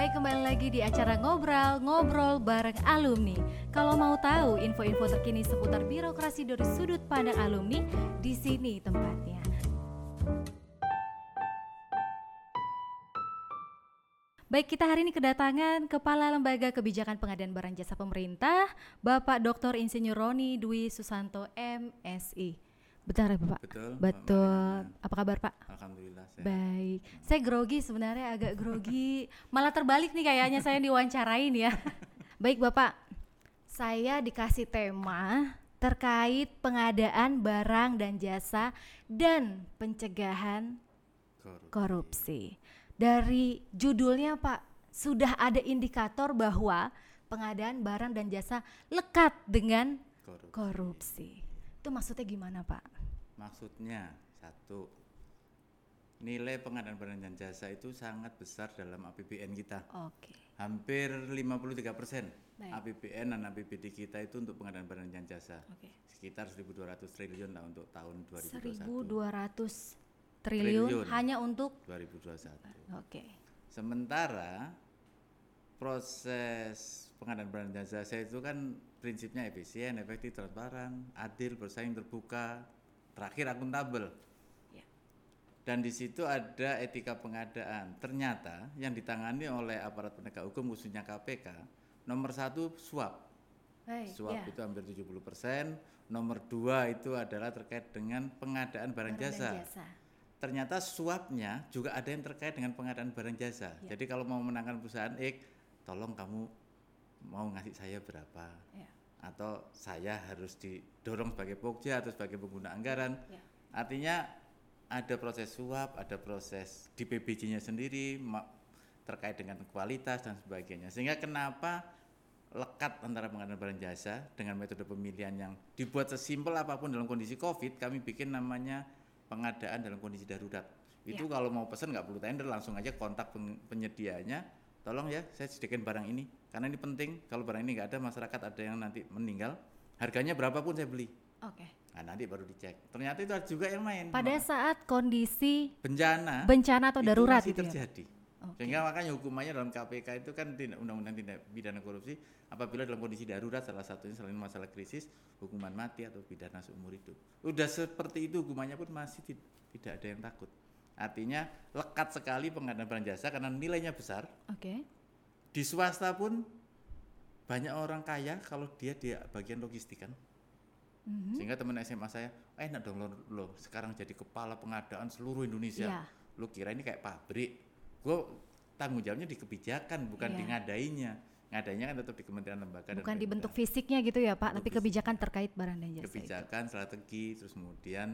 Baik kembali lagi di acara ngobrol ngobrol bareng alumni. Kalau mau tahu info-info terkini seputar birokrasi dari sudut pandang alumni, di sini tempatnya. Baik, kita hari ini kedatangan Kepala Lembaga Kebijakan Pengadaan Barang Jasa Pemerintah, Bapak Dr. Insinyur Roni Dwi Susanto MSI. Betul ya Bapak? Betul. Betul. Apa kabar Pak? Alhamdulillah. sehat. Baik, saya grogi sebenarnya agak grogi. Malah terbalik nih kayaknya saya diwawancarain ya. Baik Bapak, saya dikasih tema terkait pengadaan barang dan jasa dan pencegahan Korupsi. korupsi. Dari judulnya Pak, sudah ada indikator bahwa pengadaan barang dan jasa lekat dengan Korupsi. korupsi. Itu maksudnya gimana Pak? Maksudnya satu, nilai pengadaan barang dan jasa itu sangat besar dalam APBN kita. Oke. Hampir 53 persen. APBN dan APBD kita itu untuk pengadaan barang dan jasa. Oke. Sekitar 1.200 triliun lah untuk tahun 2021. 1.200 triliun, Triliun. hanya untuk 2021. oke. Sementara proses pengadaan barang dan jasa itu kan prinsipnya efisien, efektif, transparan, adil, bersaing, terbuka, terakhir akuntabel. Ya. Dan di situ ada etika pengadaan. Ternyata yang ditangani oleh aparat penegak hukum khususnya KPK nomor satu suap. Baik, Suap ya. itu hampir 70 persen. Nomor dua itu adalah terkait dengan pengadaan barang, Barang dan jasa jasa. ternyata suapnya juga ada yang terkait dengan pengadaan barang jasa. Ya. Jadi kalau mau menangkan perusahaan X, tolong kamu mau ngasih saya berapa? Ya. Atau saya harus didorong sebagai pokja atau sebagai pengguna anggaran. Ya. Artinya ada proses suap, ada proses di PBJ-nya sendiri terkait dengan kualitas dan sebagainya. Sehingga kenapa lekat antara pengadaan barang jasa dengan metode pemilihan yang dibuat sesimpel apa pun dalam kondisi Covid, kami bikin namanya pengadaan dalam kondisi darurat. Itu kalau mau pesan nggak perlu tender, langsung aja kontak penyedianya. Tolong ya, saya sediakan barang ini karena ini penting. Kalau barang ini nggak ada, masyarakat ada yang nanti meninggal, harganya berapapun saya beli. Oke. Nah, nanti baru dicek. Ternyata itu ada juga yang main. Pada saat kondisi bencana bencana atau itu darurat masih gitu ya? terjadi. Oke. Sehingga makanya hukumannya dalam KPK itu kan tindak- undang-undang tindak pidana korupsi apabila dalam kondisi darurat salah satunya selain masalah krisis hukuman mati atau pidana seumur hidup. Udah seperti itu hukumannya pun masih ti- tidak ada yang takut. Artinya lekat sekali pengadaan barang jasa karena nilainya besar. Oke. Di swasta pun banyak orang kaya kalau dia di bagian logistik kan. Mhm. Sehingga teman SMA saya, "Eh, enak dong lo, lo sekarang jadi kepala pengadaan seluruh Indonesia. Iya. Lu kira ini kayak pabrik. Gue tanggung jawabnya di kebijakan, bukan Iya. di ngadainya. Ngadainya kan tetap di Kementerian Lembaga dan Bukan di bentuk fisiknya gitu ya Pak, Bentuk tapi kebijakan terkait barang dan jasa itu. kebijakan, strategi, terus kemudian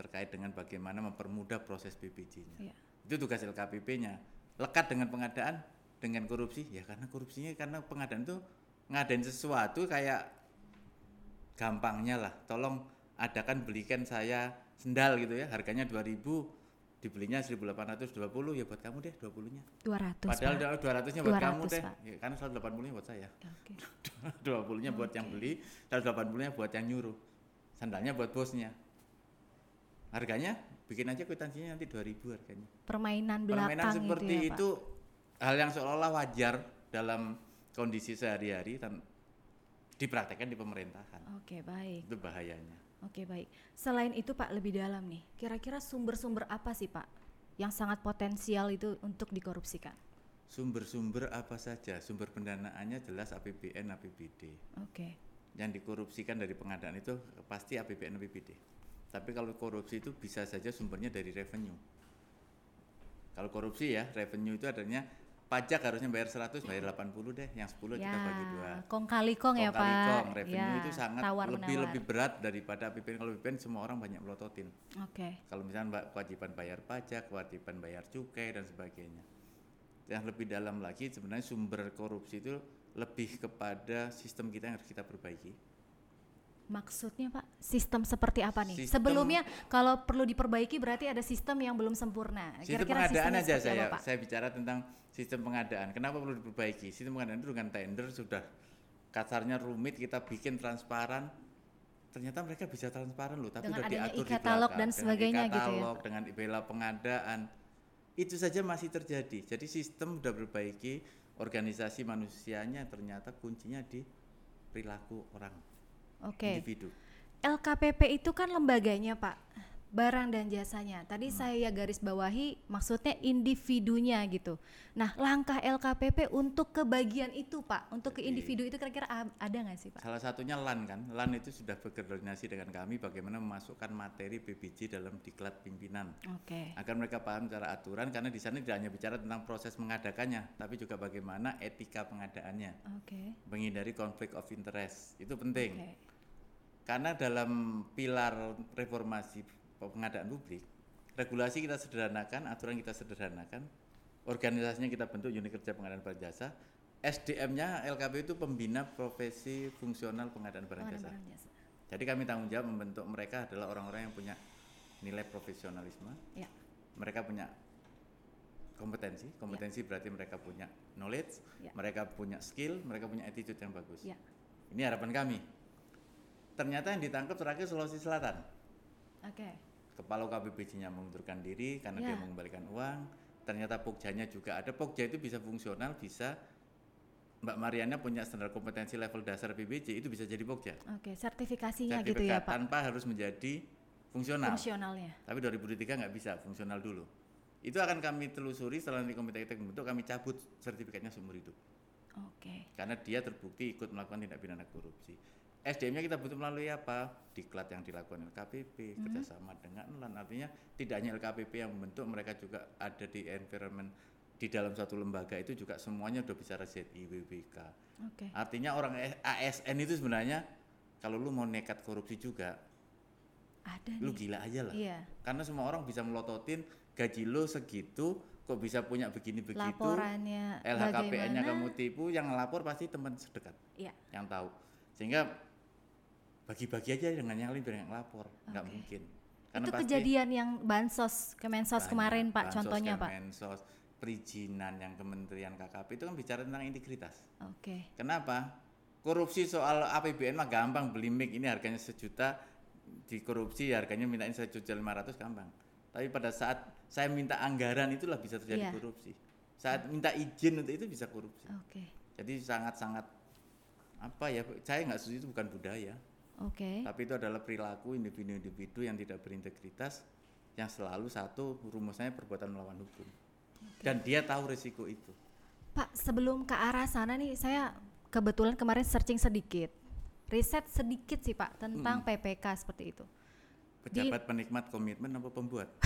terkait dengan bagaimana mempermudah proses BPJ-nya. Iya. Itu tugas LKPP-nya. Lekat dengan pengadaan, dengan korupsi, ya karena korupsinya karena pengadaan itu ngadain sesuatu kayak gampangnya lah. Tolong adakan belikan saya sendal gitu ya, harganya 2000 dibelinya 1820 ya buat kamu deh 20-nya. 200 Padahal Pak. 200-nya buat kamu 200, deh. Pak. Ya, karena 180-nya buat saya. Oke. 20-nya buat yang beli, 180-nya buat yang nyuruh. Sandalnya buat bosnya. Harganya bikin aja kwitansinya nanti 2000 harganya. Permainan belakang Permainan seperti itu ya Pak. itu hal yang seolah-olah wajar dalam kondisi sehari-hari dan dipraktekkan di pemerintahan. Oke, baik. Itu bahayanya. Oke, baik. Selain itu Pak lebih dalam nih. Kira-kira sumber-sumber apa sih Pak yang sangat potensial itu untuk dikorupsikan? Sumber-sumber apa saja? Sumber pendanaannya jelas APBN, APBD. Oke. Yang dikorupsikan dari pengadaan itu pasti APBN, APBD. Tapi kalau korupsi itu bisa saja sumbernya dari revenue. Kalau korupsi ya, revenue itu adanya pajak harusnya bayar 100, bayar 80 deh, yang 10 kita bagi dua. Ya, kong kali kong ya Kong kali Pak. kong, revenue Ya, itu sangat tawar lebih menawar. lebih berat daripada APBN. Kalau APBN semua orang banyak melototin. Oke. Kalau misalnya mbak kewajiban bayar pajak, kewajiban bayar cukai dan sebagainya. Yang lebih dalam lagi sebenarnya sumber korupsi itu lebih kepada sistem kita yang harus kita perbaiki. Maksudnya Pak, sistem seperti apa nih? Sistem- Sebelumnya kalau perlu diperbaiki berarti ada sistem yang belum sempurna. Sistem Kira-kira pengadaan aja saya apa, Pak? saya bicara tentang sistem pengadaan. Kenapa perlu diperbaiki? Sistem pengadaan itu dengan tender sudah kasarnya rumit kita bikin transparan. Ternyata mereka bisa transparan loh, tapi Dengan udah adanya diatur di belakang. dan Dengan sebagainya gitu ya. dengan bela pengadaan. Itu saja masih terjadi. Jadi sistem sudah berbaiki organisasi manusianya ternyata kuncinya di perilaku orang Oke. individu. LKPP itu kan lembaganya, Pak. Barang dan jasanya. Tadi saya garis bawahi maksudnya individunya gitu. Nah, langkah LKPP untuk kebagian itu, Pak, untuk ke Jadi- individu itu kira-kira ada nggak sih, Pak? Salah satunya LAN kan, LAN itu sudah berkoordinasi dengan kami bagaimana memasukkan materi PBJ dalam diklat pimpinan Oke. agar mereka paham cara aturan karena di sana tidak hanya bicara tentang proses mengadakannya, tapi juga bagaimana etika pengadaannya, Oke. menghindari konflik of interest itu penting. Oke. Karena dalam pilar reformasi pengadaan publik, regulasi kita sederhanakan, aturan kita sederhanakan, organisasinya kita bentuk unit kerja pengadaan barang jasa, SDM-nya LKP itu pembina profesi fungsional pengadaan barang jasa. barang jasa. Jadi kami tanggung jawab membentuk mereka adalah orang-orang yang punya nilai profesionalisme, Ya. mereka punya kompetensi, kompetensi berarti mereka punya knowledge, Ya. mereka punya skill, mereka punya attitude yang bagus. Ya. Ini harapan kami. Ternyata yang ditangkap terakhir Sulawesi Selatan. Oke. Kepala KBBJ-nya mengundurkan diri karena dia Ya. mengembalikan uang. Ternyata Pokjanya juga ada. Pokja itu bisa fungsional, bisa Mbak Mariana punya standar kompetensi level dasar PBJ itu bisa jadi Pokja. Oke, sertifikasinya gitu Sertifikat ya, Pak. tanpa harus menjadi fungsional. Fungsionalnya. Tapi 2023 nggak bisa fungsional dulu. Itu akan kami telusuri setelah nanti komite kita bentuk kami cabut sertifikatnya seumur hidup Oke. karena dia terbukti ikut melakukan tindak pidana korupsi. SDM-nya kita bentuk melalui apa? Diklat yang dilakukan LKPP, Hmm. kerjasama dengan LAN. Artinya tidak hanya LKPP yang membentuk, mereka juga ada di environment di dalam satu lembaga itu juga semuanya udah bicara ZI, WBK. Oke. Artinya orang ASN itu sebenarnya kalau lu mau nekat korupsi juga, Ada lu nih. gila aja lah. Iya. Karena semua orang bisa melototin gaji lo segitu, kok bisa punya begini-begitu. Laporannya LHKPN-nya kamu tipu, yang lapor pasti teman sedekat Iya. yang tahu. Sehingga bagi-bagi aja dengan yang lain biar yang lapor, nggak Oke. mungkin. itu kejadian yang bansos Kemensos banyak kemarin Pak bansos, contohnya Pak. Kemensos, perizinan yang Kementerian KKP itu kan bicara tentang integritas. Oke. Kenapa? Korupsi soal APBN mah gampang beli mic ini harganya sejuta dikorupsi harganya mintain sejuta lima ratus gampang. Tapi pada saat saya minta anggaran itulah bisa terjadi Iya. korupsi. Saat minta izin untuk itu bisa korupsi. Oke. Jadi sangat-sangat apa ya? Saya nggak setuju itu bukan budaya, Oke. tapi itu adalah perilaku individu-individu yang tidak berintegritas yang selalu satu rumusnya perbuatan melawan hukum. Dan dia tahu risiko itu. Pak, sebelum ke arah sana nih saya kebetulan kemarin searching sedikit. Riset sedikit sih Pak tentang PPK seperti itu. Di- Pejabat penikmat komitmen apa pembuat?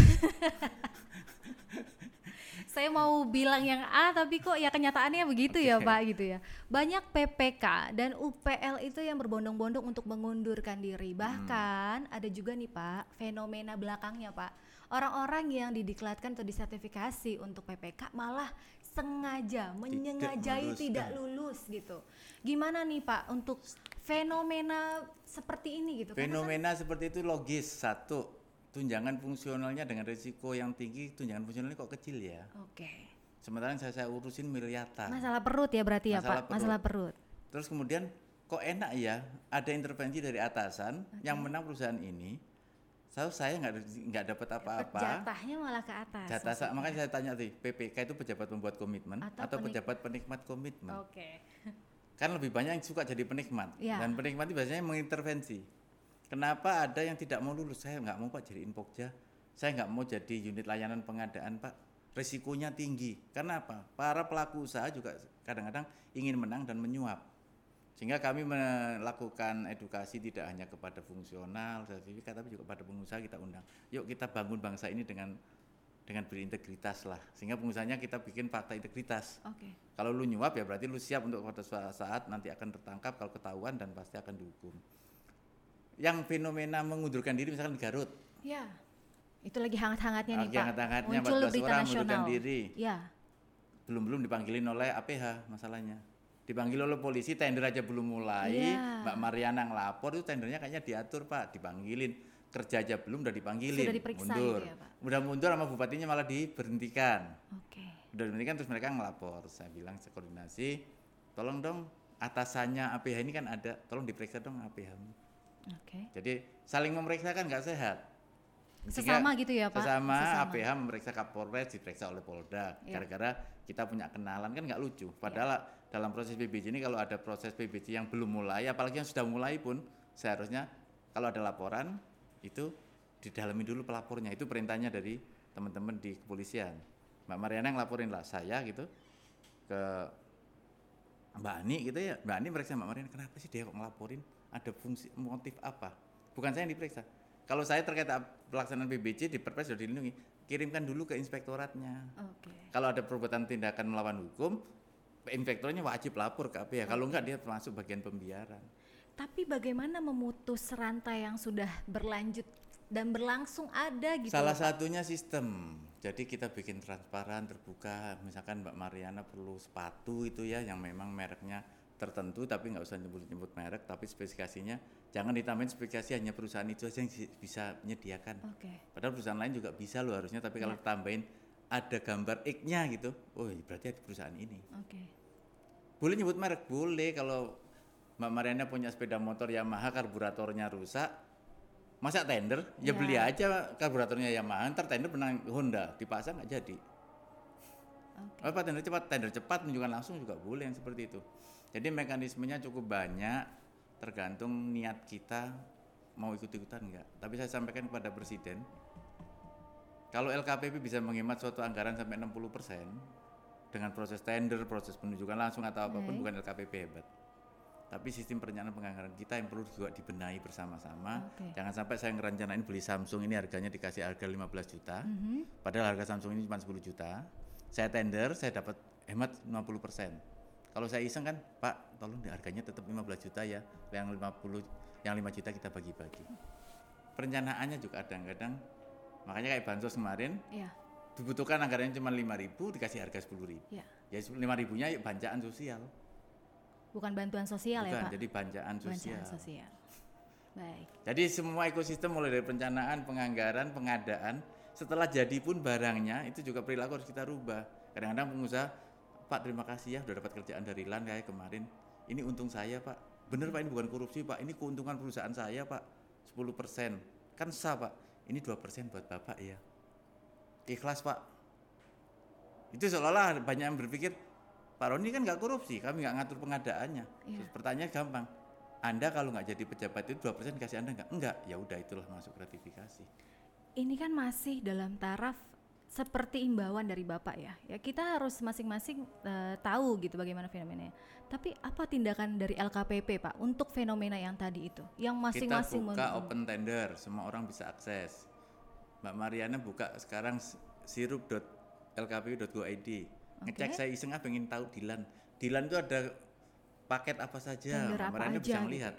Saya mau bilang yang A tapi kok ya kenyataannya begitu ya Oke. Pak gitu ya. Banyak PPK dan UPL itu yang berbondong-bondong untuk mengundurkan diri. Bahkan ada juga nih Pak fenomena belakangnya Pak. Orang-orang yang didiklatkan atau disertifikasi untuk PPK malah sengaja menyengajai meluluskan. tidak lulus gitu. Gimana nih Pak untuk fenomena seperti ini gitu? Karena kan- Fenomena seperti itu logis. Satu, tunjangan fungsionalnya dengan risiko yang tinggi, tunjangan fungsionalnya kok kecil ya. Oke. Sementara yang saya, saya urusin miliaran. Masalah perut ya berarti ya Masalah Pak, masalah perut. Terus kemudian kok enak ya, ada intervensi dari atasan yang menang perusahaan ini. Saya saya nggak nggak dapat apa-apa. Jatahnya malah ke atas. Jatah sa- maksudnya. makanya saya tanya tadi, PPK itu pejabat pembuat komitmen Atau atau, penik- pejabat penikmat komitmen? Oke. Kan lebih banyak yang suka jadi penikmat Ya. dan penikmat itu biasanya mengintervensi. Kenapa ada yang tidak mau lulus? Saya nggak mau pak jadi infokja. Saya nggak mau jadi unit layanan pengadaan pak. Risikonya tinggi. Karena apa? Para pelaku usaha juga kadang-kadang ingin menang dan menyuap. Sehingga kami melakukan edukasi tidak hanya kepada fungsional sertifikat tapi juga pada pengusaha kita undang. Yuk kita bangun bangsa ini dengan dengan berintegritas lah. Sehingga pengusahanya kita bikin fakta integritas. Oke. Kalau lu nyuap ya berarti lu siap untuk pada suatu saat nanti akan tertangkap kalau ketahuan dan pasti akan dihukum. Yang fenomena mengundurkan diri misalkan di Garut, Ya. Itu lagi hangat-hangatnya nih Lagi Pak. hangat-hangatnya Muncul 14 berita orang nasional. mengundurkan diri. Ya. belum-belum dipanggilin oleh APH masalahnya. Dipanggil oleh polisi tender aja belum mulai, Iya. Mbak Mariana ngelapor itu tendernya kayaknya diatur Pak, dipanggilin kerja aja belum udah dipanggilin, Sudah diperiksa mundur. gitu ya, Pak? Udah mundur sama bupatinya malah diberhentikan. Oke. udah demikian terus mereka ngelapor saya bilang saya koordinasi tolong dong atasannya APH ini kan ada tolong diperiksa dong APH Oke. jadi saling memeriksa kan nggak sehat Sesama gitu ya Pak? Sesama, APH memeriksa Kapolres diperiksa oleh Polda. Iya. Gara-gara kita punya kenalan kan nggak lucu. Padahal dalam proses PBJ ini kalau ada proses PBJ yang belum mulai, apalagi yang sudah mulai pun seharusnya kalau ada laporan itu didalami dulu pelapornya. Itu perintahnya dari teman-teman di kepolisian. Mbak Mariana yang laporin lah saya gitu ke Mbak Ani gitu ya. Mbak Ani meriksa Mbak Mariana kenapa sih dia kok ngelaporin? Ada fungsi motif apa? Bukan saya yang diperiksa. Kalau saya terkait pelaksanaan PBJ di Perpres sudah dilindungi, kirimkan dulu ke inspektoratnya. Oke. Kalau ada perbuatan tindakan melawan hukum, inspektornya wajib lapor ke APH. Kalau enggak dia termasuk bagian pembiaran. Tapi bagaimana memutus rantai yang sudah berlanjut dan berlangsung ada gitu? Salah Pak? satunya sistem. Jadi kita bikin transparan, terbuka. Misalkan Mbak Mariana perlu sepatu itu ya, yang memang mereknya tertentu, tapi nggak usah nyebut-nyebut merek, tapi spesifikasinya jangan ditambahin spesifikasi hanya perusahaan itu aja yang bisa menyediakan. Oke. Padahal perusahaan lain juga bisa loh harusnya, tapi kalau ditambahin ada gambar X-nya gitu, oh berarti ada perusahaan ini. Oke. Boleh nyebut merek, boleh kalau Mbak Mariana punya sepeda motor Yamaha karburatornya rusak, masa tender? Ya Ya. beli aja karburatornya Yamaha, ntar tender menang Honda, dipasang nggak jadi. Oke. Apa tender cepat? Tender cepat menunjukkan langsung juga boleh yang seperti itu. Jadi mekanismenya cukup banyak, tergantung niat kita mau ikut-ikutan enggak. Tapi saya sampaikan kepada Presiden, kalau LKPP bisa menghemat suatu anggaran sampai 60% dengan proses tender, proses penunjukan langsung atau apa pun Baik. bukan LKPP hebat. Tapi sistem perencanaan penganggaran kita yang perlu juga dibenahi bersama-sama. Oke. Jangan sampai saya ngerencanain beli Samsung ini harganya dikasih harga 15 juta. Mhm. Padahal harga Samsung ini cuma 10 juta. Saya tender, saya dapat hemat 50%. Kalau saya iseng kan, Pak, tolong di harganya tetap 15 juta ya. Yang 50 yang 5 juta kita bagi-bagi. Perencanaannya juga kadang-kadang makanya kayak bansos kemarin Iya. dibutuhkan anggarannya cuma 5.000 dikasih harga 10.000. Iya. Ya 5.000-nya yuk banjaan sosial. Bukan bantuan sosial ya, Bukan, Pak? jadi banjaan sosial. Bantuan sosial. Baik. Jadi semua ekosistem mulai dari perencanaan, penganggaran, pengadaan, setelah jadi pun barangnya itu juga perilaku harus kita rubah. Kadang-kadang pengusaha, Pak terima kasih ya udah dapat kerjaan dari LAN kayak kemarin. Ini untung saya Pak. Bener Pak ini bukan korupsi Pak, ini keuntungan perusahaan saya Pak. 10%. Kan sah Pak. Ini 2% buat Bapak ya. Ikhlas Pak. Itu seolah-olah banyak yang berpikir, Pak Roni kan nggak korupsi, kami nggak ngatur pengadaannya. Iya. Terus pertanyaan gampang, anda kalau nggak jadi pejabat itu 2% kasih Anda nggak? Enggak, ya udah itulah masuk gratifikasi. Ini kan masih dalam taraf seperti imbauan dari Bapak ya. Ya kita harus masing-masing eh, tahu gitu bagaimana fenomenanya. Tapi apa tindakan dari LKPP Pak untuk fenomena yang tadi itu? Yang masing-masing Kita buka open tender, semua orang bisa akses. Mbak Mariana buka sekarang s- sirup.lkpu.go.id. Ngecek saya iseng ah pengen tahu Dilan. Dilan itu ada paket apa saja. Tender Mbak Mariana bisa gitu melihat.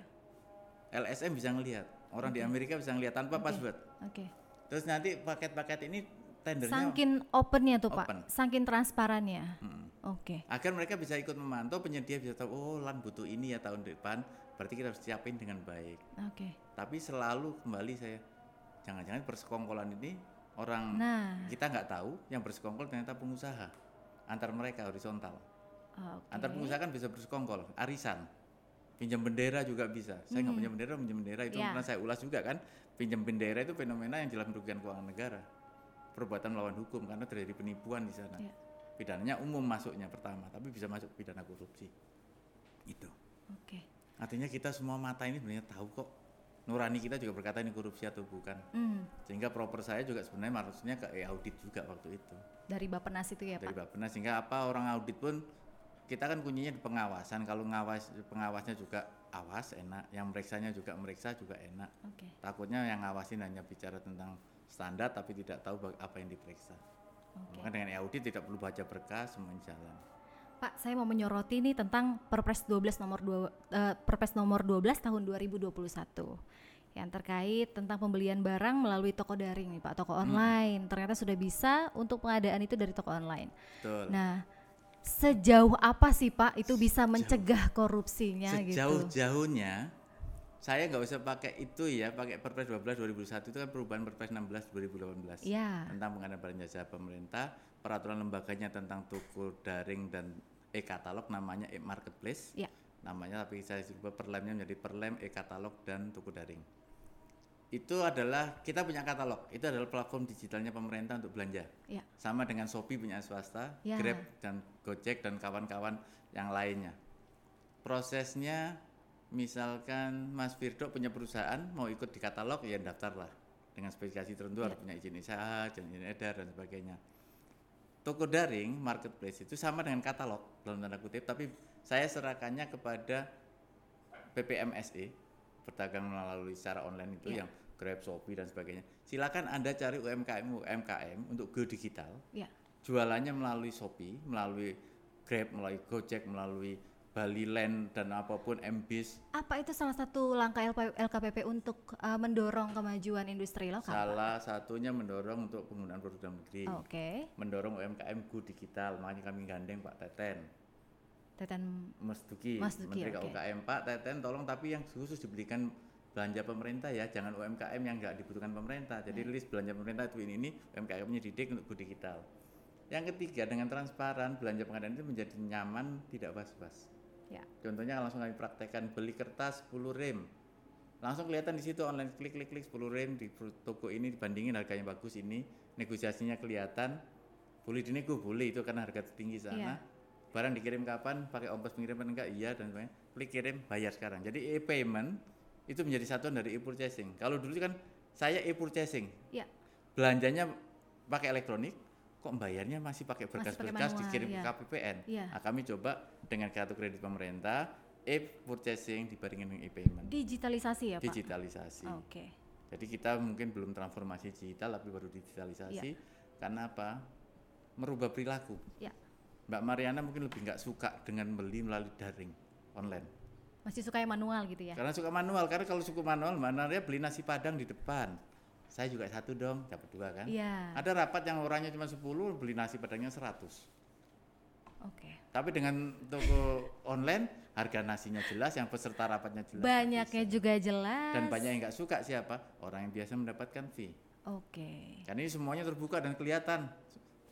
LSM bisa ngelihat. Orang di Amerika bisa ngelihat tanpa Oke. password. Oke. Terus nanti paket-paket ini tendernya Sangkin opennya tuh Open. Pak, sangkin transparannya. Mm. Oke. agar mereka bisa ikut memantau penyedia bisa tahu oh lan butuh ini ya tahun depan berarti kita harus siapin dengan baik Oke. tapi selalu kembali saya jangan-jangan persekongkolan ini orang Nah, kita nggak tahu yang bersekongkol ternyata pengusaha antar mereka horizontal oke. antar pengusaha kan bisa bersekongkol arisan pinjam bendera juga bisa saya nggak pinjam bendera pinjam bendera itu Ya. pernah saya ulas juga kan pinjam bendera itu fenomena yang jelas merugikan keuangan negara perbuatan melawan hukum karena terjadi penipuan di sana. Ya. pidananya umum masuknya pertama tapi bisa masuk pidana korupsi. Itu Oke. artinya kita semua mata ini sebenarnya tahu kok. Nurani kita juga berkata ini korupsi atau bukan. Hmm, sehingga proper saya juga sebenarnya harusnya ke audit juga waktu itu. Dari Bapenas itu ya dari Pak. Bappenas sehingga apa orang audit pun kita kan kuncinya di pengawasan. Kalau ngawas pengawasnya juga awas enak. Yang meriksanya juga meriksa juga enak. Oke. takutnya yang ngawasin hanya bicara tentang standar tapi tidak tahu apa yang diperiksa Oke. maka dengan audit tidak perlu baca berkas semuanya jalan Pak, saya mau menyoroti nih tentang Perpres 12 nomor 2 eh, Perpres nomor 12 tahun 2021 yang terkait tentang pembelian barang melalui toko daring nih Pak, toko online. Ternyata sudah bisa untuk pengadaan itu dari toko online. betul Nah, sejauh apa sih Pak itu bisa mencegah korupsinya gitu? Sejauh-jauhnya saya nggak usah pakai itu ya, pakai Perpres 12 2001 itu kan perubahan Perpres 16 2018 Ya. tentang pengadaan barang jasa pemerintah, peraturan lembaganya tentang toko daring dan e-katalog namanya e-marketplace. Ya. Namanya tapi saya rubah perlemnya menjadi perlem e-katalog dan toko daring. itu adalah kita punya katalog. Itu adalah platform digitalnya pemerintah untuk belanja. Ya. Sama dengan Shopee punya swasta, Ya. Grab dan Gojek dan kawan-kawan yang lainnya. Prosesnya misalkan Mas Firdo punya perusahaan mau ikut di katalog ya daftarlah dengan spesifikasi tertentu harus punya izin usaha, izin edar dan sebagainya. Toko daring marketplace itu sama dengan katalog dalam tanda kutip, tapi saya serahkannya kepada PPMSE berdagang melalui secara online itu Ya. yang Grab, Shopee dan sebagainya. Silakan Anda cari UMKM UMKM untuk go digital. Ya. Jualannya melalui Shopee, melalui Grab, melalui Gojek, melalui Bali Land dan apa pun MBIS. Apa itu salah satu langkah LP LKPP untuk uh, mendorong kemajuan industri lokal? Salah satunya mendorong untuk penggunaan produk dalam negeri. Oke. Mendorong UMKM go digital. Makanya kami gandeng Pak Teten. Teten Mas Duki, Mas Duki, Menteri oke. UMKM Pak Teten tolong tapi yang khusus diberikan belanja pemerintah ya, jangan UMKM yang nggak dibutuhkan pemerintah. Jadi list belanja pemerintah itu ini, ini UMKM-nya didik untuk go digital. Yang ketiga dengan transparan belanja pengadaan itu menjadi nyaman, tidak was-was. Ya. Contohnya langsung kami praktekkan beli kertas 10 rem. Langsung kelihatan di situ online klik klik klik 10 rem di toko ini dibandingin harganya bagus ini, negosiasinya kelihatan. Boleh dinego, boleh itu karena harga tertinggi sana. Iya. Barang dikirim kapan, pakai ongkos pengiriman enggak? Iya dan sebagainya. Klik kirim, bayar sekarang. Jadi e-payment itu menjadi satuan dari e-purchasing. Kalau dulu kan saya e-purchasing, Ya. belanjanya pakai elektronik, kok bayarnya masih pakai berkas-berkas dikirim iya. ke KPPN. Iya. Nah, kami coba dengan kartu kredit pemerintah, e-purchasing dibandingkan dengan e-payment, Digitalisasi ya, Pak? digitalisasi. Oke. Jadi kita mungkin belum transformasi digital, tapi baru digitalisasi. Iya. Karena apa? Merubah perilaku. Ya. Mbak Mariana mungkin lebih nggak suka dengan beli melalui daring online. Masih suka yang manual gitu ya? Karena suka manual. Karena kalau suka manual, Mbak Maria beli nasi padang di depan. Saya juga satu dong, dapat dua kan? Iya. Ada rapat yang orangnya cuma 10, beli nasi padangnya 100. Oke. Tapi dengan toko online, harga nasinya jelas, yang peserta rapatnya jelas. Banyaknya bisa. juga jelas. Dan banyak yang nggak suka siapa? Orang yang biasa mendapatkan fee. Oke. Karena ini semuanya terbuka dan kelihatan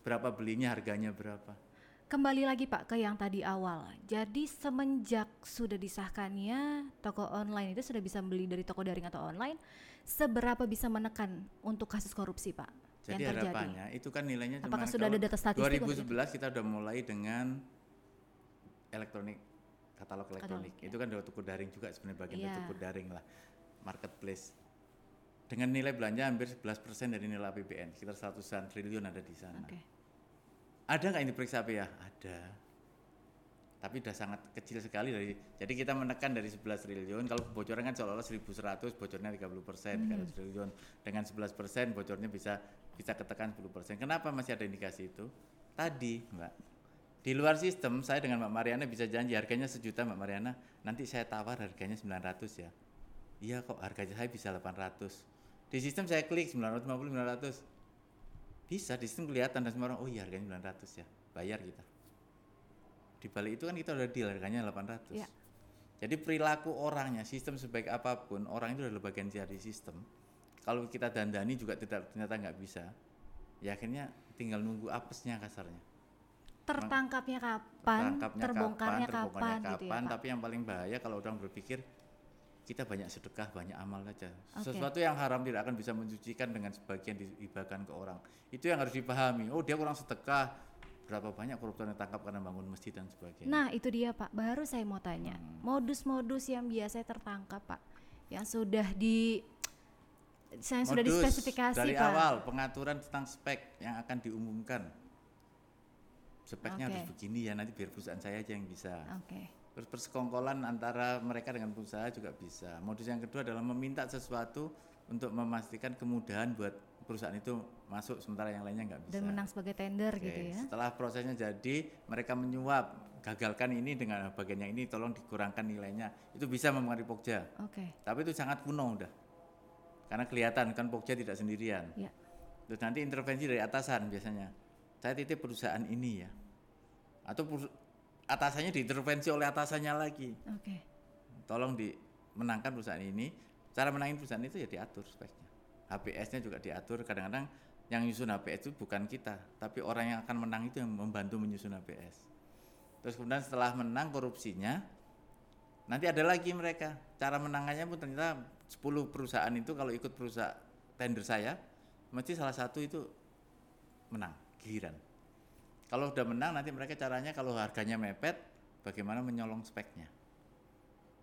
berapa belinya, harganya berapa. Kembali lagi Pak ke yang tadi awal. Jadi semenjak sudah disahkannya toko online itu sudah bisa beli dari toko daring atau online, seberapa bisa menekan untuk kasus korupsi Pak Jadi yang terjadi? harapannya itu kan nilainya Apakah sudah ada data statistik untuk itu? 2011 kita udah mulai dengan elektronik katalog elektronik. ya. Itu kan dari toko daring juga sebenarnya bagian dari Iya. toko daring lah. Marketplace. Dengan nilai belanja hampir 11% dari nilai APBN, sekitar 100-an triliun ada di sana. Oke. Ada nggak yang diperiksa ya? Ada. Tapi udah sangat kecil sekali dari jadi kita menekan dari 11 triliun kalau kebocoran kan seolah-olah 1100 bocornya 30 persen Hmm. triliun. Dengan 11 persen bocornya bisa bisa ketekan 10 persen. Kenapa masih ada indikasi itu? Tadi mbak. Di luar sistem saya dengan mbak Mariana bisa janji harganya sejuta mbak Mariana nanti saya tawar harganya 900 ya. Iya kok harganya saya bisa 800 di sistem saya klik 950 900 bisa di sistem kelihatan dan semua orang oh iya harganya 900 ya bayar kita di balik itu kan kita udah deal harganya 800 Ya. jadi perilaku orangnya sistem sebaik apa pun orang itu adalah bagian dari sistem kalau kita dandani juga tidak ternyata nggak bisa ya akhirnya tinggal nunggu apesnya kasarnya Tertangkapnya kapan? Tertangkapnya terbongkarnya kapan, kapan, terbongkarnya gitu ya kapan, Pak? tapi yang paling bahaya kalau orang berpikir kita banyak sedekah, banyak amal saja. Oke. Sesuatu yang haram tidak akan bisa mensucikan dengan sebagian dihibahkan ke orang. Itu yang harus dipahami. Oh, dia kurang sedekah. Berapa banyak koruptor yang ditangkap karena bangun masjid dan sebagainya. Nah itu dia Pak, baru saya mau tanya Hmm. modus-modus yang biasanya tertangkap Pak, yang sudah di saya sudah Modus dispesifikasi dari Pak. awal pengaturan tentang spek yang akan diumumkan. Speknya Oke. harus begini ya, nanti biar perusahaan saya aja yang bisa. Oke, Terus persekongkolan antara mereka dengan pengusaha juga bisa. Modus yang kedua adalah meminta sesuatu untuk memastikan kemudahan buat perusahaan itu masuk sementara yang lainnya nggak bisa. dan menang sebagai tender Oke, gitu ya. Setelah prosesnya jadi, mereka menyuap, gagalkan ini dengan bagian yang ini, tolong dikurangkan nilainya. Itu bisa mempengaruhi Pokja. Oke, Tapi itu sangat kuno udah. Karena kelihatan kan Pokja tidak sendirian. ya. Terus nanti intervensi dari atasan biasanya. Saya titip perusahaan ini ya. Atau atasannya diintervensi oleh atasannya lagi. Oke, Tolong dimenangkan perusahaan ini. Cara menangin perusahaan itu ya diatur speknya. HPS-nya juga diatur. Kadang-kadang yang nyusun HPS itu bukan kita, tapi orang yang akan menang itu yang membantu menyusun HPS. Terus kemudian setelah menang korupsinya, Nanti ada lagi mereka. Cara menangannya pun ternyata 10 perusahaan itu kalau ikut perusahaan tender saya, mesti salah satu itu menang, giliran. Kalau udah menang nanti mereka caranya kalau harganya mepet, bagaimana menyolong speknya.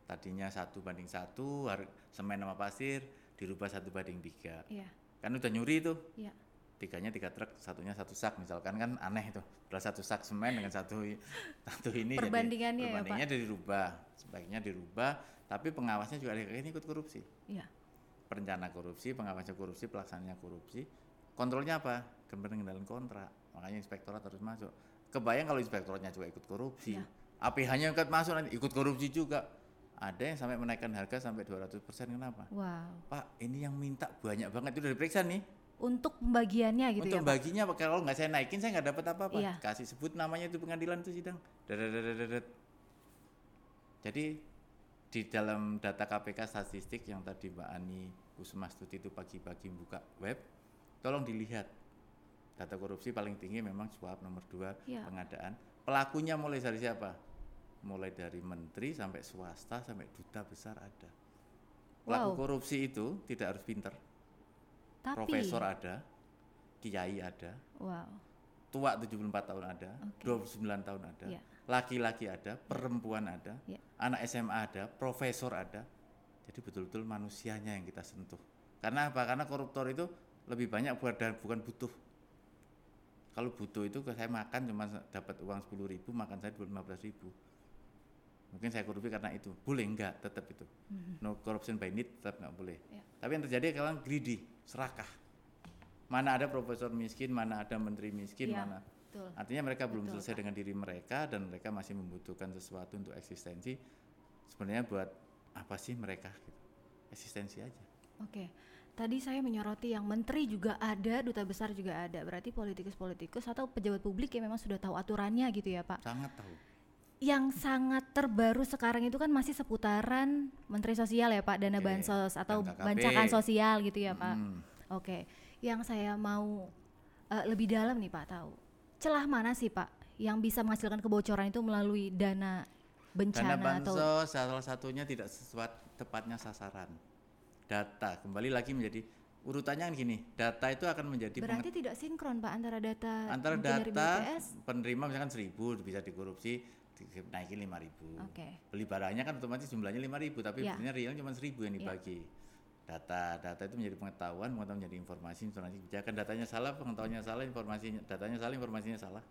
Tadinya satu banding satu, semen sama pasir dirubah satu banding tiga. Iya. Kan udah nyuri itu. Iya. Tiganya tiga truk, satunya satu sak misalkan kan aneh itu. Beras satu sak semen dengan satu satu ini. jadi Perbandingannya ya, Pak? perbandingannya dirubah, sebaiknya dirubah. Tapi pengawasnya juga ini ikut korupsi. Iya. Perencana korupsi, pengawasnya korupsi, pelaksananya korupsi. Kontrolnya apa? Kendalian kontrak. Makanya inspektorat harus masuk. Kebayang kalau inspektoratnya juga ikut korupsi. Iya. APH-nya ikut masuk nanti ikut korupsi juga. Ada yang sampai menaikkan harga sampai 200% kenapa? Wow. Pak, ini yang minta banyak banget itu udah diperiksa nih. Untuk pembagiannya gitu Untuk ya, Pak? baginya Pak, kalau nggak saya naikin saya nggak dapat apa-apa. Iya. Kasih sebut namanya itu pengadilan itu sidang. Dadadadadadat. Jadi di dalam data KPK statistik yang tadi Mbak Ani Kusmastuti itu pagi-pagi buka web, tolong dilihat. Data korupsi paling tinggi memang suap nomor dua Iya. pengadaan. Pelakunya mulai dari siapa? Mulai dari menteri sampai swasta sampai duta besar ada. Pelaku Wow. korupsi itu tidak harus pinter, Tapi, profesor ada, kiai ada, wow. tua 74 tahun ada, Oke. 29 tahun ada, Iya. laki-laki ada, perempuan ada, Iya. anak SMA ada, profesor ada. Jadi betul-betul manusianya yang kita sentuh. Karena apa? Karena koruptor itu lebih banyak buat dan bukan butuh. Kalau butuh itu saya makan cuma dapat uang 10.000 ribu, makan saya 15 ribu. Mungkin saya korupsi karena itu. Boleh enggak? Tetap itu. No corruption by need tetap nggak boleh. Iya. Tapi yang terjadi kalau greedy, serakah. Mana ada profesor miskin, mana ada menteri miskin, Iya. mana Betul. Artinya mereka belum Betul, selesai dengan diri mereka dan mereka masih membutuhkan sesuatu untuk eksistensi. Sebenarnya buat apa sih mereka? gitu. Eksistensi aja. Oke. Tadi saya menyoroti yang menteri juga ada, duta besar juga ada. Berarti politikus-politikus atau pejabat publik yang memang sudah tahu aturannya gitu ya, Pak. Sangat tahu. Yang sangat terbaru sekarang itu kan masih seputaran Menteri Sosial ya, Pak, dana Oke, bansos atau dan KKP. bancakan sosial gitu ya, Pak. Hmm. Oke. Yang saya mau eh, lebih dalam nih, Pak, tahu. Celah mana sih, Pak, yang bisa menghasilkan kebocoran itu melalui dana bencana Dana atau bansos salah satunya tidak sesuai tepatnya sasaran. Data kembali lagi menjadi urutannya kan gini. Data itu akan menjadi berarti tidak sinkron, Pak, antara data antara data BPS. penerima misalkan 1000 bisa dikorupsi dinaikin 5000. Oke. Beli barangnya kan otomatis jumlahnya 5000 tapi Ya. sebenarnya real cuma 1000 yang Ya. dibagi. Data data itu menjadi pengetahuan, pengetahuan menjadi informasi, informasi kebijakan. Datanya salah, pengetahuannya salah, informasinya datanya salah, informasinya salah.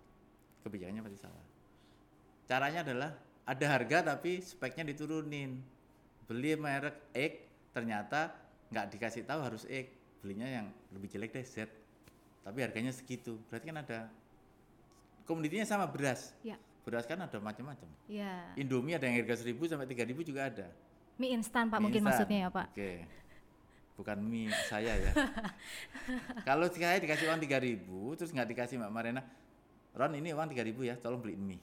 Kebijakannya pasti salah. Caranya adalah ada harga tapi speknya diturunin. Beli merek X ternyata nggak dikasih tahu harus X, belinya yang lebih jelek deh Z. Tapi harganya segitu. Berarti kan ada komoditinya sama beras. Ya. Beras kan ada macam-macam. Ya. Indomie ada yang harga 1000 sampai 3000 juga ada. Mie instan, Pak, Mie mungkin instan. maksudnya ya, Pak. Oke. Bukan mie saya ya. Kalau saya dikasih uang 3000 terus nggak dikasih Mbak Marena, Ron ini uang 3000 ya, tolong beliin mie.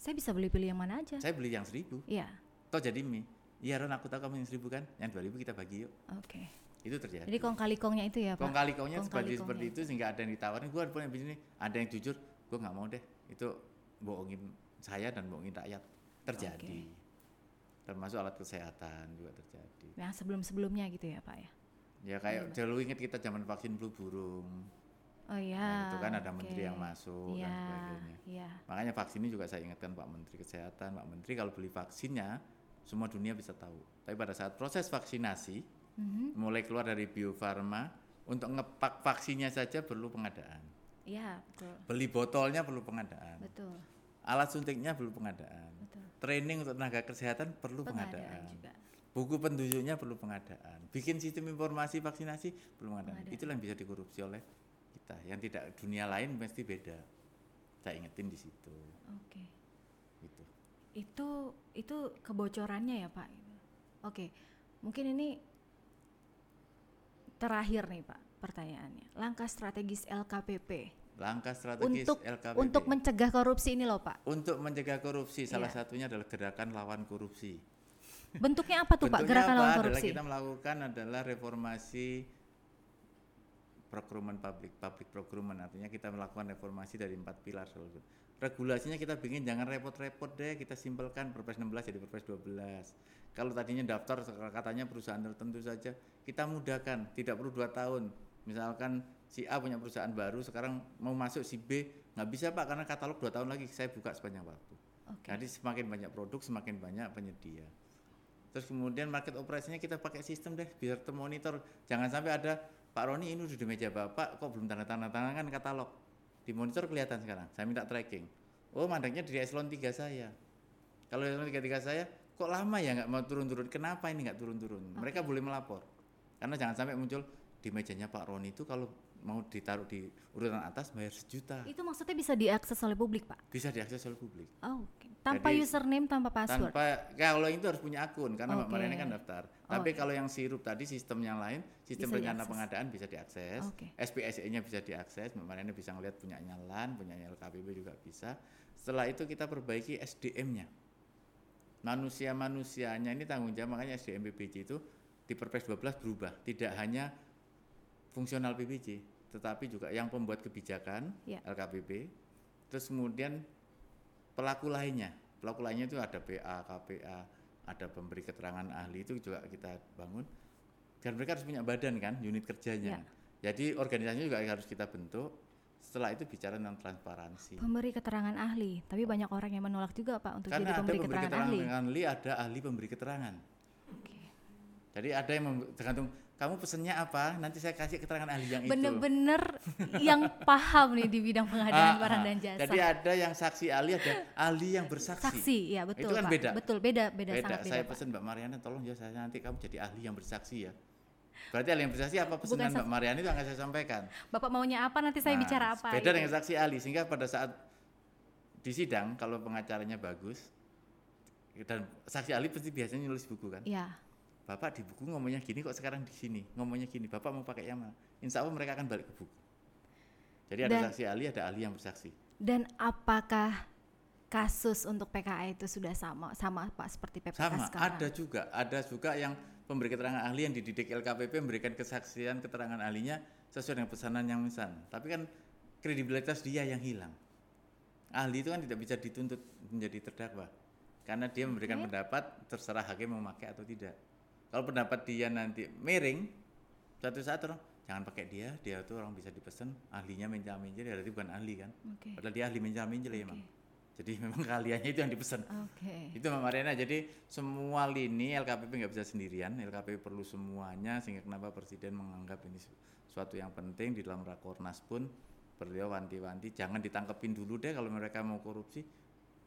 Saya bisa beli pilih yang mana aja. Saya beli yang 1000, Iya. toh jadi mie. Iya Ron, aku tahu kamu yang 1000 kan, yang 2000 kita bagi yuk. Oke. Itu terjadi. Jadi kong kali kongnya itu ya, Pak. Kong kali kongnya Kong seperti kali seperti itu sehingga ada yang ditawarin, gua punya begini, ada yang jujur, gua nggak mau deh. Itu bohongin saya dan bohongin rakyat. Terjadi. Termasuk alat kesehatan juga terjadi. Yang sebelum-sebelumnya gitu ya, Pak ya. Ya kayak dulu inget kita zaman vaksin flu burung. Oh iya. Nah, itu kan ada menteri oke. yang masuk dan Iya, sebagainya. Iya. Makanya vaksin ini juga saya ingatkan Pak Menteri Kesehatan, Pak Menteri kalau beli vaksinnya semua dunia bisa tahu. Tapi pada saat proses vaksinasi Mhm. mulai keluar dari Bio Farma untuk ngepak vaksinnya saja perlu pengadaan. Iya, betul. Beli botolnya perlu pengadaan. Betul. Alat suntiknya perlu pengadaan. Betul. Training untuk tenaga kesehatan perlu Pengadaan pengadaan. juga. Buku penduduknya perlu pengadaan. Bikin sistem informasi vaksinasi perlu pengadaan. Pengadaan. Itulah yang bisa dikorupsi oleh kita. Yang tidak dunia lain mesti beda. Saya ingetin di situ. Oke. Gitu. Itu itu kebocorannya ya, Pak. Oke. Mungkin ini terakhir nih, Pak, pertanyaannya. Langkah strategis LKPP Langkah strategis untuk LKPP untuk mencegah korupsi ini loh, Pak. Untuk mencegah korupsi salah Iya. satunya adalah gerakan lawan korupsi. Bentuknya apa tuh, Pak? Gerakan apa? lawan Adalah korupsi. kita melakukan adalah reformasi procurement public, public procurement artinya kita melakukan reformasi dari empat pilar. Regulasinya kita bikin jangan repot-repot deh, kita simpelkan Perpres 16 jadi Perpres 12. Kalau tadinya daftar katanya perusahaan tertentu saja, kita mudahkan, tidak perlu dua tahun. Misalkan si A punya perusahaan baru, sekarang mau masuk si B, nggak bisa pak karena katalog dua tahun lagi saya buka sepanjang waktu. Oke. Jadi semakin banyak produk, semakin banyak penyedia. Terus kemudian market operasinya kita pakai sistem deh biar termonitor. Jangan sampai ada Pak Roni ini udah di meja Bapak kok belum tanda tanda tangan kan katalog. Di monitor kelihatan sekarang. Saya minta tracking. Oh, mandangnya di eselon 3 saya. Kalau eselon 3 3 saya kok lama ya nggak mau turun-turun. Kenapa ini nggak turun-turun? Mereka boleh melapor. Karena jangan sampai muncul di mejanya Pak Roni itu kalau mau ditaruh di urutan atas bayar sejuta. Itu maksudnya bisa diakses oleh publik, Pak? Bisa diakses oleh publik. Oh, oke. Tanpa Jadi, username, tanpa password. tanpa kalau itu harus punya akun karena Mbak Oke. Mariana kan daftar. Oh, Tapi oke. kalau yang sirup tadi sistem yang lain, sistem Bisa rencana diakses. pengadaan bisa diakses, Oke. SPSE-nya bisa diakses, Mbak bisa ngelihat punya LAN, punya LKPB juga bisa. Setelah itu kita perbaiki SDM-nya. Manusia-manusianya ini tanggung jawab makanya SDM PBJ itu di Perpres 12 berubah, tidak hanya fungsional PBJ, tetapi juga yang pembuat kebijakan Ya. LKPB, terus kemudian pelaku lainnya, pelaku lainnya itu ada PA, KPA, ada pemberi keterangan ahli itu juga kita bangun, dan mereka harus punya badan kan, unit kerjanya. Jadi organisasinya juga harus kita bentuk. Setelah itu bicara tentang transparansi. Pemberi keterangan ahli, tapi banyak orang yang menolak juga, Pak, untuk Karena jadi ada pemberi pemberi keterangan, keterangan ahli. ahli, ada ahli pemberi keterangan. Oke. Jadi ada yang tergantung kamu pesennya apa, nanti saya kasih keterangan ahli yang itu. Bener-bener yang paham nih di bidang pengadaan Ah, barang ah. dan jasa. Jadi ada yang saksi ahli, ada ahli yang bersaksi. Saksi, ya betul, Itu kan Pak. beda. Betul, beda, beda, Beda. sangat beda, Saya Pak. pesan Mbak Mariana, tolong ya saya nanti kamu jadi ahli yang bersaksi ya. Berarti ahli yang bersaksi apa pesanan sak- Mbak Mariana itu akan saya sampaikan. Bapak maunya apa nanti saya Nah, bicara apa? Beda gitu. dengan saksi ahli sehingga pada saat di sidang kalau pengacaranya bagus dan saksi ahli pasti biasanya nulis buku kan. Ya, Bapak di buku ngomongnya gini kok sekarang di sini ngomongnya gini. Bapak mau pakai yang mana? Insya Allah mereka akan balik ke buku. Jadi ada Dan- saksi ahli, ada ahli yang bersaksi. dan apakah kasus untuk PKA itu sudah sama sama Pak seperti PPK Sama, sekarang? ada juga, ada juga yang pemberi keterangan ahli yang dididik LKPP memberikan kesaksian keterangan ahlinya sesuai dengan pesanan yang misan. Tapi kan kredibilitas dia yang hilang. Ahli itu kan tidak bisa dituntut menjadi terdakwa karena dia memberikan Oke. pendapat terserah hakim memakai atau tidak. Kalau pendapat dia nanti miring, suatu saat orang jangan pakai dia, dia itu orang bisa dipesan, ahlinya mencah-mencah, dia berarti bukan ahli kan. Oke. Padahal dia ahli mencah-mencah ya Oke. emang. Jadi memang kaliannya itu yang dipesan. Oke. Itu Mbak Mariana, jadi semua lini LKPP nggak bisa sendirian, LKPP perlu semuanya sehingga kenapa Presiden menganggap ini su- suatu yang penting di dalam Rakornas pun beliau wanti-wanti jangan ditangkepin dulu deh kalau mereka mau korupsi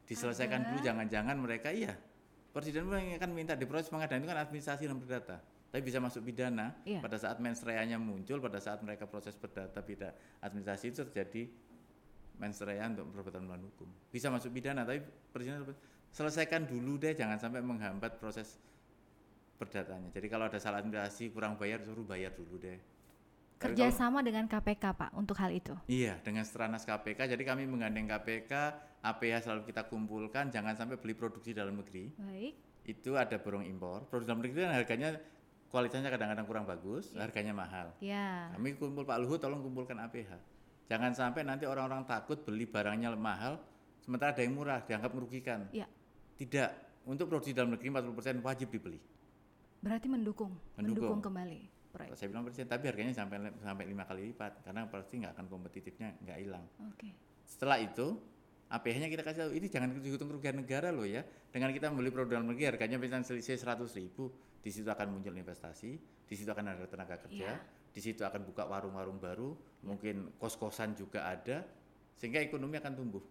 diselesaikan Ada. dulu jangan-jangan mereka iya Presiden pun akan minta di proses pengadaan itu kan administrasi dan perdata tapi bisa masuk pidana Iya. pada saat mensreanya muncul pada saat mereka proses perdata pidana administrasi itu terjadi mensrea untuk perbuatan melawan hukum bisa masuk pidana tapi presiden selesaikan dulu deh jangan sampai menghambat proses perdatanya jadi kalau ada salah administrasi kurang bayar suruh bayar dulu deh Tapi kalau- Kerjasama dengan KPK Pak untuk hal itu. Iya, dengan Stranas KPK. Jadi kami menggandeng KPK, APH selalu kita kumpulkan, jangan sampai beli produksi dalam negeri. Baik. Itu ada borong impor. Produk dalam negeri kan harganya kualitasnya kadang-kadang kurang bagus, harganya mahal. Ya. Kami kumpul Pak Luhut, tolong kumpulkan APH. Jangan sampai nanti orang-orang takut beli barangnya mahal, sementara ada yang murah, dianggap merugikan. Ya. Tidak. Untuk produksi dalam negeri 40% wajib dibeli. Berarti mendukung, mendukung, Mendukung. kembali proyek. Saya bilang persen, tapi harganya sampai sampai lima kali lipat karena pasti nggak akan kompetitifnya nggak hilang. Oke. Setelah itu APH-nya kita kasih tahu ini jangan dihitung kerugian negara loh ya. Dengan kita membeli produk dalam negeri harganya misalnya selisih 100 ribu, di situ akan muncul investasi, di situ akan ada tenaga kerja, Iya. di situ akan buka warung-warung baru, mungkin kos-kosan juga ada, sehingga ekonomi akan tumbuh.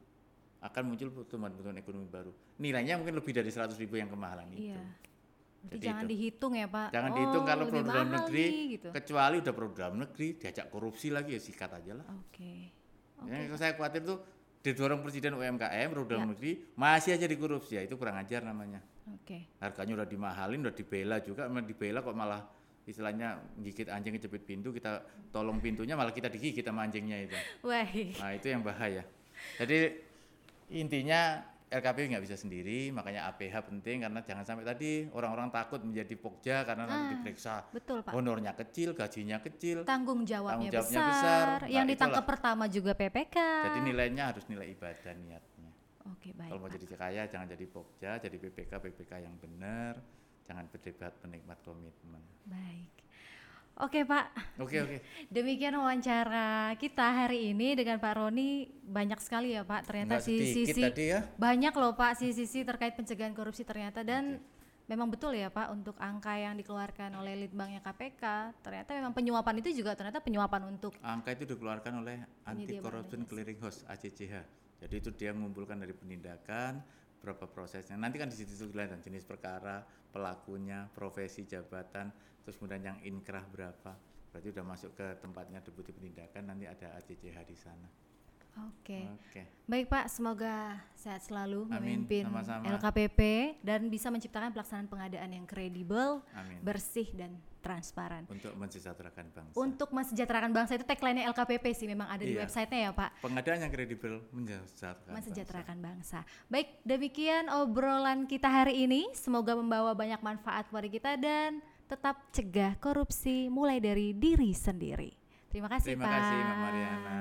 Akan muncul pertumbuhan-pertumbuhan ekonomi baru. Nilainya mungkin lebih dari 100 ribu yang kemahalan itu. Iya. Berarti Jadi jangan itu. dihitung ya Pak. Jangan Oh, dihitung kalau produk dalam negeri, nih, gitu. kecuali udah produk dalam negeri, diajak korupsi lagi ya sikat aja lah. Oke. Oke. Yang saya khawatir tuh didorong presiden UMKM, dalam Ya. negeri masih aja dikorupsi ya itu kurang ajar namanya. Oke. Harganya udah dimahalin, udah dibela juga, malah dibela kok malah istilahnya gigit anjing kejepit pintu, kita tolong pintunya malah kita digigit sama anjingnya itu. Wah. Nah itu yang bahaya. Jadi intinya LKP nggak bisa sendiri, makanya APH penting karena jangan sampai tadi orang-orang takut menjadi pokja karena nanti Ah, diperiksa Betul Pak. honornya kecil, gajinya kecil, Tanggung jawabnya, Tanggung jawabnya besar, besar. yang Nah, ditangkap pertama juga PPK. jadi nilainya harus nilai ibadah niatnya. Oke baik. Kalau mau Pak. jadi kaya jangan jadi pokja, jadi PPK PPK yang benar, jangan berdebat penikmat komitmen. Baik. Oke Pak, Oke oke. demikian wawancara kita hari ini dengan Pak Roni banyak sekali ya Pak. Ternyata Nggak si sisi tadi ya. banyak loh Pak sisi-sisi terkait pencegahan korupsi ternyata dan memang betul ya Pak untuk angka yang dikeluarkan oleh Litbangnya KPK ternyata memang penyuapan itu juga ternyata penyuapan untuk Angka itu dikeluarkan oleh Anti Corruption Clearing House ACCH. Jadi itu dia mengumpulkan dari penindakan, berapa prosesnya. Nanti kan di situ kelihatan jenis perkara, pelakunya, profesi, jabatan, terus kemudian yang inkrah berapa. Berarti udah masuk ke tempatnya deputi penindakan, nanti ada ACCH di sana. Oke. Oke. Baik Pak, semoga sehat selalu Amin, memimpin sama-sama. LKPP dan bisa menciptakan pelaksanaan pengadaan yang kredibel, Amin. bersih dan transparan. Untuk mensejahterakan bangsa. Untuk mensejahterakan bangsa itu tagline-nya LKPP sih memang ada di Iya. websitenya ya Pak. Pengadaan yang kredibel mensejahterakan. Mensejahterakan bangsa. Baik, demikian obrolan kita hari ini. Semoga membawa banyak manfaat kepada kita dan tetap cegah korupsi mulai dari diri sendiri. Terima kasih Terima Pak. kasih Mbak Mariana.